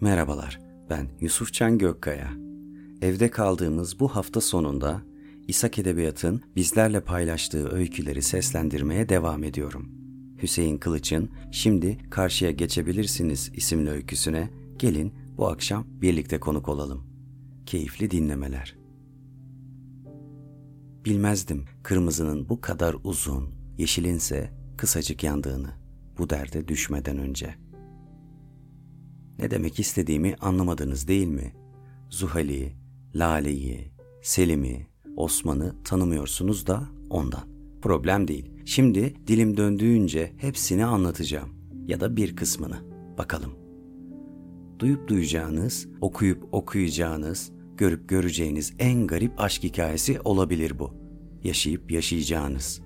Merhabalar, ben Yusufcan Gökkaya. Evde kaldığımız bu hafta sonunda İshak Edebiyat'ın bizlerle paylaştığı öyküleri seslendirmeye devam ediyorum. Hüseyin Kılıç'ın Şimdi Karşıya Geçebilirsiniz isimli öyküsüne gelin bu akşam birlikte konuk olalım. Keyifli dinlemeler. Bilmezdim kırmızının bu kadar uzun, yeşilinse kısacık yandığını bu derde düşmeden önce. Ne demek istediğimi anlamadınız değil mi? Zuhal'i, Lale'yi, Selim'i, Osman'ı tanımıyorsunuz da ondan. Problem değil. Şimdi dilim döndüğünce hepsini anlatacağım. Ya da bir kısmını. Bakalım. Duyup duyacağınız, okuyup okuyacağınız, görüp göreceğiniz en garip aşk hikayesi olabilir bu. Yaşayıp yaşayacağınız.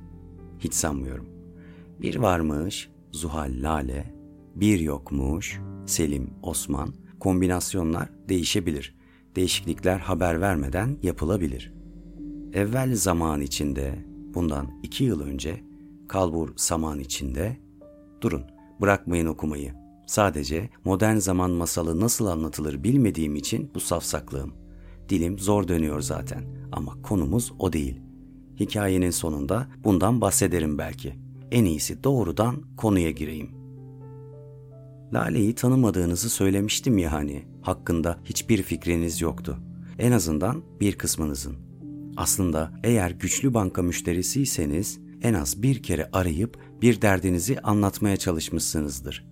Hiç sanmıyorum. Bir varmış, Zuhal Lale, bir yokmuş, Selim Osman, kombinasyonlar değişebilir. Değişiklikler haber vermeden yapılabilir. Evvel zaman içinde, bundan iki yıl önce, kalbur zaman içinde, durun bırakmayın okumayı. Sadece modern zaman masalı nasıl anlatılır bilmediğim için bu safsaklığım. Dilim zor dönüyor zaten ama konumuz o değil. Hikayenin sonunda bundan bahsederim belki. En iyisi doğrudan konuya gireyim. Lale'yi tanımadığınızı söylemiştim ya hani. Hakkında hiçbir fikriniz yoktu. En azından bir kısmınızın. Aslında eğer güçlü banka müşterisiyseniz en az bir kere arayıp bir derdinizi anlatmaya çalışmışsınızdır.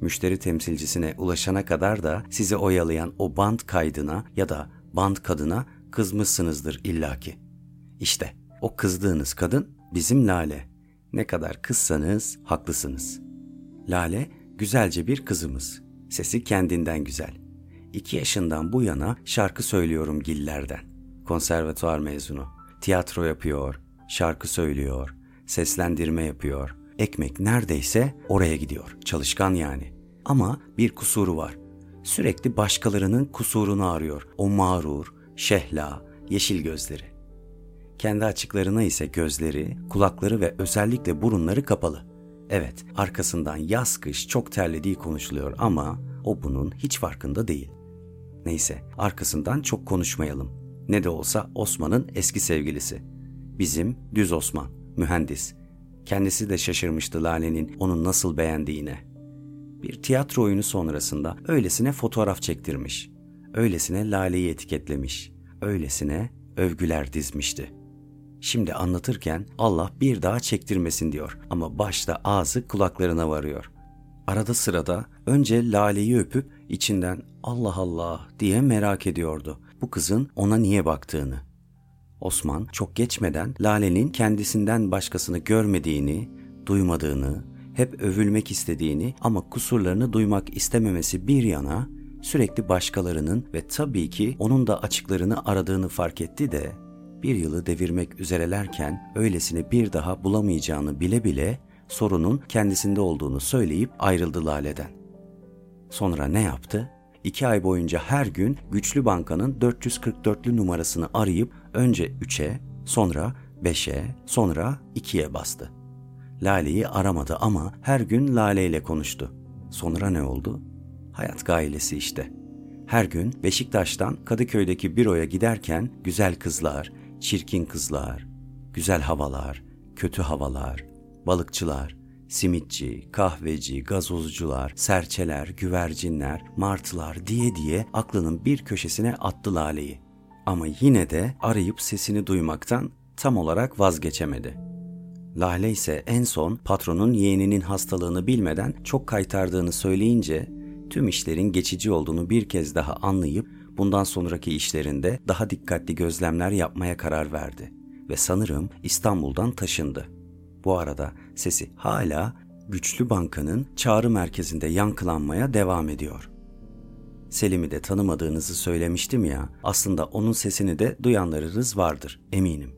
Müşteri temsilcisine ulaşana kadar da sizi oyalayan o band kaydına ya da band kadına kızmışsınızdır illaki. İşte o kızdığınız kadın bizim Lale. Ne kadar kızsanız haklısınız. Lale güzelce bir kızımız. Sesi kendinden güzel. İki yaşından bu yana şarkı söylüyorum gillerden. Konservatuar mezunu. Tiyatro yapıyor, şarkı söylüyor, seslendirme yapıyor. Ekmek neredeyse oraya gidiyor. Çalışkan yani. Ama bir kusuru var. Sürekli başkalarının kusurunu arıyor. O mağrur, şehla, yeşil gözleri. Kendi açıklarına ise gözleri, kulakları ve özellikle burunları kapalı. Evet, arkasından yaz kış çok terlediği konuşuluyor ama o bunun hiç farkında değil. Neyse, arkasından çok konuşmayalım. Ne de olsa Osman'ın eski sevgilisi. Bizim düz Osman, mühendis. Kendisi de şaşırmıştı Lale'nin onu nasıl beğendiğine. Bir tiyatro oyunu sonrasında öylesine fotoğraf çektirmiş. Öylesine Lale'yi etiketlemiş. Öylesine övgüler dizmişti. Şimdi anlatırken Allah bir daha çektirmesin diyor ama başta ağzı kulaklarına varıyor. Arada sırada önce Lale'yi öpüp içinden Allah Allah diye merak ediyordu bu kızın ona niye baktığını. Osman çok geçmeden Lale'nin kendisinden başkasını görmediğini, duymadığını, hep övülmek istediğini ama kusurlarını duymak istememesi bir yana sürekli başkalarının ve tabii ki onun da açıklarını aradığını fark etti de bir yılı devirmek üzerelerken öylesine bir daha bulamayacağını bile bile sorunun kendisinde olduğunu söyleyip ayrıldı Lale'den. Sonra ne yaptı? İki ay boyunca her gün Güçlü Banka'nın 444'lü numarasını arayıp önce 3'e, sonra 5'e, sonra 2'ye bastı. Lale'yi aramadı ama her gün Lale ile konuştu. Sonra ne oldu? Hayat gailesi işte. Her gün Beşiktaş'tan Kadıköy'deki büroya giderken güzel kızlar, çirkin kızlar, güzel havalar, kötü havalar, balıkçılar, simitçi, kahveci, gazozcular, serçeler, güvercinler, martılar diye diye aklının bir köşesine attı Lale'yi. Ama yine de arayıp sesini duymaktan tam olarak vazgeçemedi. Lale ise en son patronun yeğeninin hastalığını bilmeden çok kaytardığını söyleyince tüm işlerin geçici olduğunu bir kez daha anlayıp bundan sonraki işlerinde daha dikkatli gözlemler yapmaya karar verdi ve sanırım İstanbul'dan taşındı. Bu arada sesi hala Güçlü Banka'nın çağrı merkezinde yankılanmaya devam ediyor. Selim'i de tanımadığınızı söylemiştim ya, aslında onun sesini de duyanlarınız vardır eminim.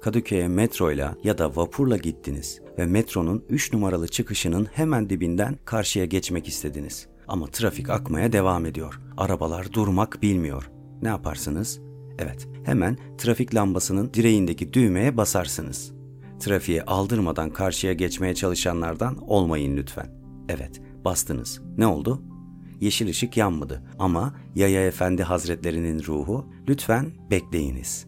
Kadıköy'e metroyla ya da vapurla gittiniz ve metronun 3 numaralı çıkışının hemen dibinden karşıya geçmek istediniz. Ama trafik akmaya devam ediyor. Arabalar durmak bilmiyor. Ne yaparsınız? Evet, hemen trafik lambasının direğindeki düğmeye basarsınız. Trafiğe aldırmadan karşıya geçmeye çalışanlardan olmayın lütfen. Evet, bastınız. Ne oldu? yeşil ışık yanmadı ama Yaya Efendi Hazretlerinin ruhu lütfen bekleyiniz.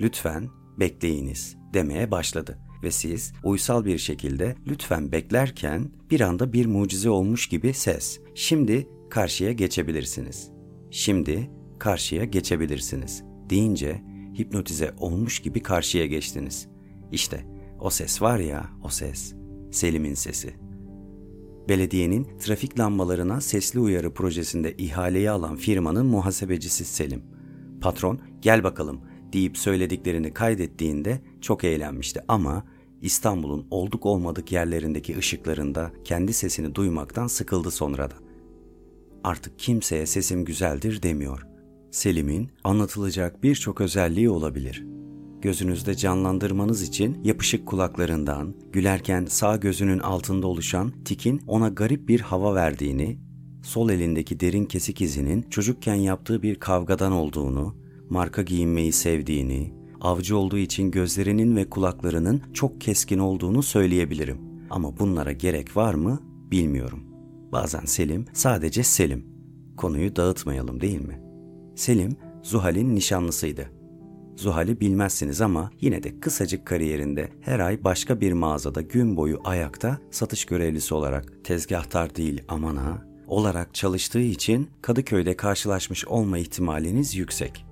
Lütfen bekleyiniz demeye başladı ve siz uysal bir şekilde lütfen beklerken bir anda bir mucize olmuş gibi ses. Şimdi karşıya geçebilirsiniz. Şimdi karşıya geçebilirsiniz deyince hipnotize olmuş gibi karşıya geçtiniz. İşte o ses var ya o ses. Selim'in sesi. Belediyenin trafik lambalarına sesli uyarı projesinde ihaleyi alan firmanın muhasebecisi Selim. Patron gel bakalım deyip söylediklerini kaydettiğinde çok eğlenmişti ama İstanbul'un olduk olmadık yerlerindeki ışıklarında kendi sesini duymaktan sıkıldı sonradan. Artık kimseye sesim güzeldir demiyor. Selim'in anlatılacak birçok özelliği olabilir. Gözünüzde canlandırmanız için yapışık kulaklarından, gülerken sağ gözünün altında oluşan tikin ona garip bir hava verdiğini, sol elindeki derin kesik izinin çocukken yaptığı bir kavgadan olduğunu, marka giyinmeyi sevdiğini, avcı olduğu için gözlerinin ve kulaklarının çok keskin olduğunu söyleyebilirim. Ama bunlara gerek var mı bilmiyorum. Bazen Selim sadece Selim. Konuyu dağıtmayalım değil mi? Selim Zuhal'in nişanlısıydı. Zuhal'i bilmezsiniz ama yine de kısacık kariyerinde her ay başka bir mağazada gün boyu ayakta satış görevlisi olarak tezgahtar değil aman ha olarak çalıştığı için Kadıköy'de karşılaşmış olma ihtimaliniz yüksek.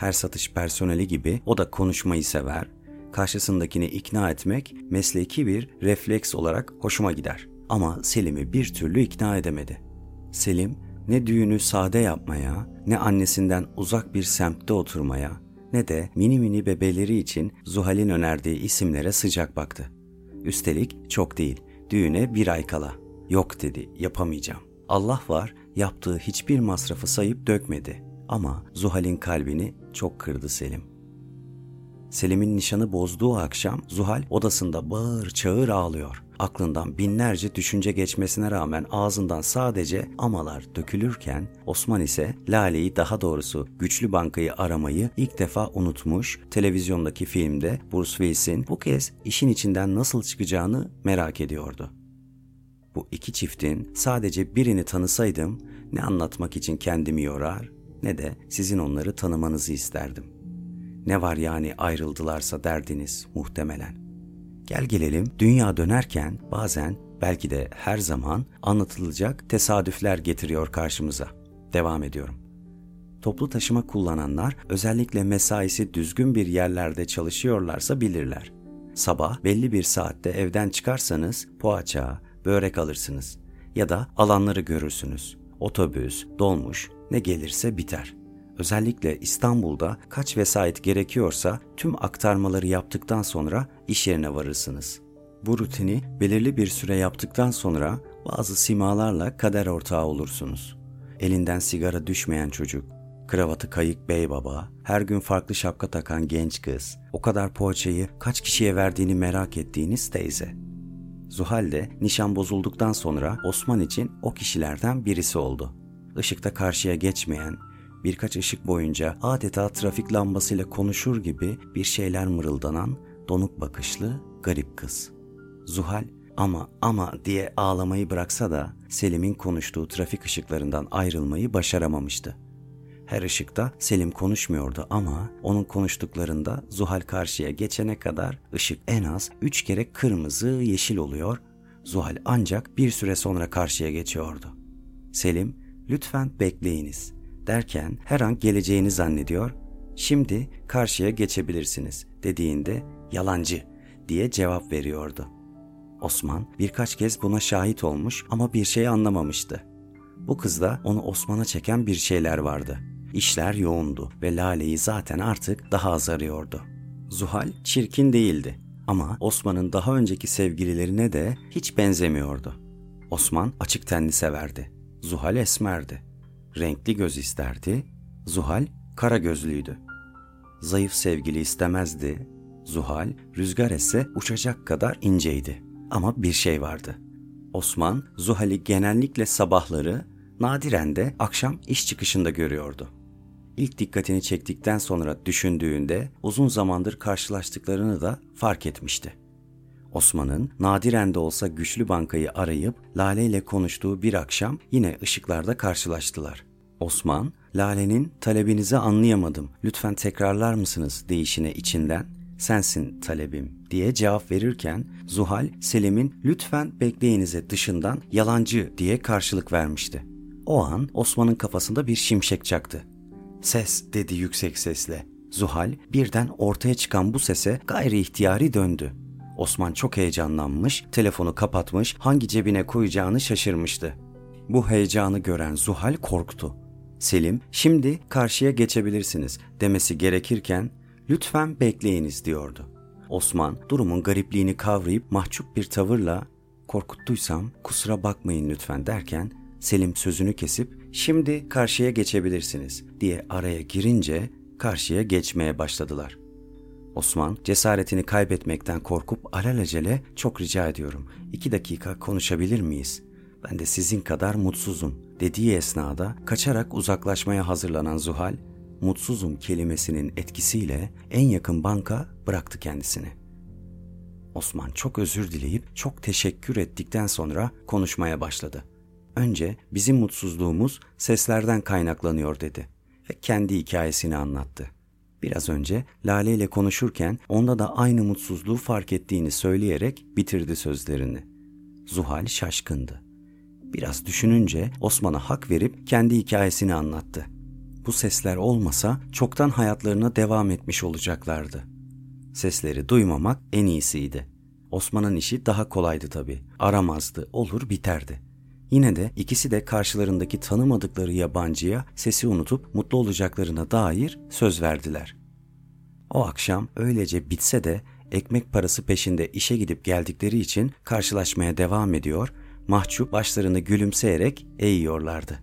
Her satış personeli gibi o da konuşmayı sever. Karşısındakini ikna etmek mesleki bir refleks olarak hoşuma gider. Ama Selim'i bir türlü ikna edemedi. Selim ne düğünü sade yapmaya, ne annesinden uzak bir semtte oturmaya, ne de mini mini bebeleri için Zuhal'in önerdiği isimlere sıcak baktı. Üstelik çok değil, düğüne bir ay kala. Yok dedi, yapamayacağım. Allah var, yaptığı hiçbir masrafı sayıp dökmedi. Ama Zuhal'in kalbini çok kırdı Selim. Selim'in nişanı bozduğu akşam Zuhal odasında bağır çağır ağlıyor. Aklından binlerce düşünce geçmesine rağmen ağzından sadece amalar dökülürken Osman ise Lale'yi daha doğrusu Güçlü Bankayı aramayı ilk defa unutmuş, televizyondaki filmde Bruce Willis'in bu kez işin içinden nasıl çıkacağını merak ediyordu. Bu iki çiftin sadece birini tanısaydım ne anlatmak için kendimi yorar ne de sizin onları tanımanızı isterdim. Ne var yani ayrıldılarsa derdiniz muhtemelen. Gel gelelim dünya dönerken bazen belki de her zaman anlatılacak tesadüfler getiriyor karşımıza. Devam ediyorum. Toplu taşıma kullananlar özellikle mesaisi düzgün bir yerlerde çalışıyorlarsa bilirler. Sabah belli bir saatte evden çıkarsanız poğaça, börek alırsınız ya da alanları görürsünüz. Otobüs, dolmuş ne gelirse biter. Özellikle İstanbul'da kaç vesait gerekiyorsa tüm aktarmaları yaptıktan sonra iş yerine varırsınız. Bu rutini belirli bir süre yaptıktan sonra bazı simalarla kader ortağı olursunuz. Elinden sigara düşmeyen çocuk, kravatı kayık bey baba, her gün farklı şapka takan genç kız, o kadar poğaçayı kaç kişiye verdiğini merak ettiğiniz teyze. Zuhal de nişan bozulduktan sonra Osman için o kişilerden birisi oldu. Işıkta karşıya geçmeyen, birkaç ışık boyunca adeta trafik lambasıyla konuşur gibi bir şeyler mırıldanan, donuk bakışlı, garip kız. Zuhal ama ama diye ağlamayı bıraksa da Selim'in konuştuğu trafik ışıklarından ayrılmayı başaramamıştı. Her ışıkta Selim konuşmuyordu ama onun konuştuklarında Zuhal karşıya geçene kadar ışık en az üç kere kırmızı yeşil oluyor, Zuhal ancak bir süre sonra karşıya geçiyordu. Selim, lütfen bekleyiniz derken her an geleceğini zannediyor, şimdi karşıya geçebilirsiniz dediğinde yalancı diye cevap veriyordu. Osman birkaç kez buna şahit olmuş ama bir şey anlamamıştı. Bu kızda onu Osman'a çeken bir şeyler vardı. İşler yoğundu ve Lale'yi zaten artık daha az arıyordu. Zuhal çirkin değildi ama Osman'ın daha önceki sevgililerine de hiç benzemiyordu. Osman açık tenli severdi. Zuhal esmerdi. Renkli göz isterdi. Zuhal kara gözlüydü. Zayıf sevgili istemezdi. Zuhal rüzgar esse uçacak kadar inceydi. Ama bir şey vardı. Osman Zuhal'i genellikle sabahları, nadiren de akşam iş çıkışında görüyordu. İlk dikkatini çektikten sonra düşündüğünde uzun zamandır karşılaştıklarını da fark etmişti. Osman'ın nadiren de olsa güçlü bankayı arayıp Lale ile konuştuğu bir akşam yine ışıklarda karşılaştılar. Osman, Lale'nin talebinizi anlayamadım, lütfen tekrarlar mısınız deyişine içinden sensin talebim diye cevap verirken Zuhal Selim'in lütfen bekleyinize dışından yalancı diye karşılık vermişti. O an Osman'ın kafasında bir şimşek çaktı. Ses dedi yüksek sesle. Zuhal birden ortaya çıkan bu sese gayri ihtiyari döndü. Osman çok heyecanlanmış, telefonu kapatmış, hangi cebine koyacağını şaşırmıştı. Bu heyecanı gören Zuhal korktu. Selim, şimdi karşıya geçebilirsiniz demesi gerekirken lütfen bekleyiniz diyordu. Osman durumun garipliğini kavrayıp mahcup bir tavırla korkuttuysam kusura bakmayın lütfen derken Selim sözünü kesip şimdi karşıya geçebilirsiniz diye araya girince karşıya geçmeye başladılar. Osman cesaretini kaybetmekten korkup alelacele çok rica ediyorum. iki dakika konuşabilir miyiz? Ben de sizin kadar mutsuzum dediği esnada kaçarak uzaklaşmaya hazırlanan Zuhal, mutsuzum kelimesinin etkisiyle en yakın banka bıraktı kendisini. Osman çok özür dileyip çok teşekkür ettikten sonra konuşmaya başladı. Önce bizim mutsuzluğumuz seslerden kaynaklanıyor dedi ve kendi hikayesini anlattı. Biraz önce Lale ile konuşurken onda da aynı mutsuzluğu fark ettiğini söyleyerek bitirdi sözlerini. Zuhal şaşkındı. Biraz düşününce Osman'a hak verip kendi hikayesini anlattı. Bu sesler olmasa çoktan hayatlarına devam etmiş olacaklardı. Sesleri duymamak en iyisiydi. Osman'ın işi daha kolaydı tabii. Aramazdı, olur biterdi. Yine de ikisi de karşılarındaki tanımadıkları yabancıya sesi unutup mutlu olacaklarına dair söz verdiler. O akşam öylece bitse de ekmek parası peşinde işe gidip geldikleri için karşılaşmaya devam ediyor, mahcup başlarını gülümseyerek eğiyorlardı.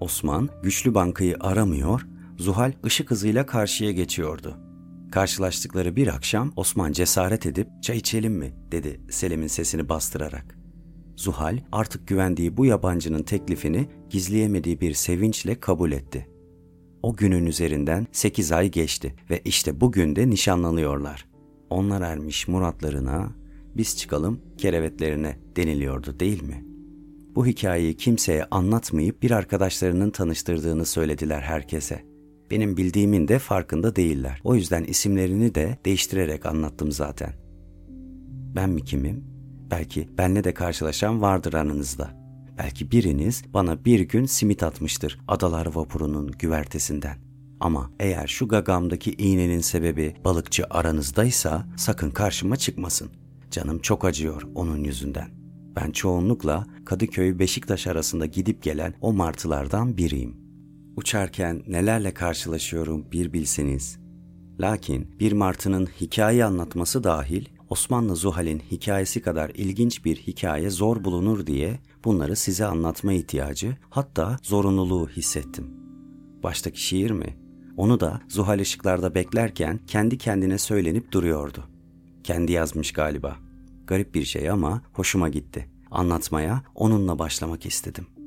Osman güçlü bankayı aramıyor, Zuhal ışık hızıyla karşıya geçiyordu. Karşılaştıkları bir akşam Osman cesaret edip çay içelim mi dedi Selim'in sesini bastırarak. Zuhal artık güvendiği bu yabancının teklifini gizleyemediği bir sevinçle kabul etti. O günün üzerinden 8 ay geçti ve işte bugün de nişanlanıyorlar. Onlar ermiş muratlarına, biz çıkalım kerevetlerine deniliyordu değil mi? Bu hikayeyi kimseye anlatmayıp bir arkadaşlarının tanıştırdığını söylediler herkese. Benim bildiğimin de farkında değiller. O yüzden isimlerini de değiştirerek anlattım zaten. Ben mi kimim? Belki benle de karşılaşan vardır aranızda. Belki biriniz bana bir gün simit atmıştır adalar vapurunun güvertesinden. Ama eğer şu gagamdaki iğnenin sebebi balıkçı aranızdaysa sakın karşıma çıkmasın. Canım çok acıyor onun yüzünden. Ben çoğunlukla Kadıköy Beşiktaş arasında gidip gelen o martılardan biriyim. Uçarken nelerle karşılaşıyorum bir bilseniz. Lakin bir martının hikaye anlatması dahil Osmanlı Zuhal'in hikayesi kadar ilginç bir hikaye zor bulunur diye bunları size anlatma ihtiyacı hatta zorunluluğu hissettim. Baştaki şiir mi? Onu da Zuhal ışıklarda beklerken kendi kendine söylenip duruyordu. Kendi yazmış galiba. Garip bir şey ama hoşuma gitti. Anlatmaya onunla başlamak istedim.''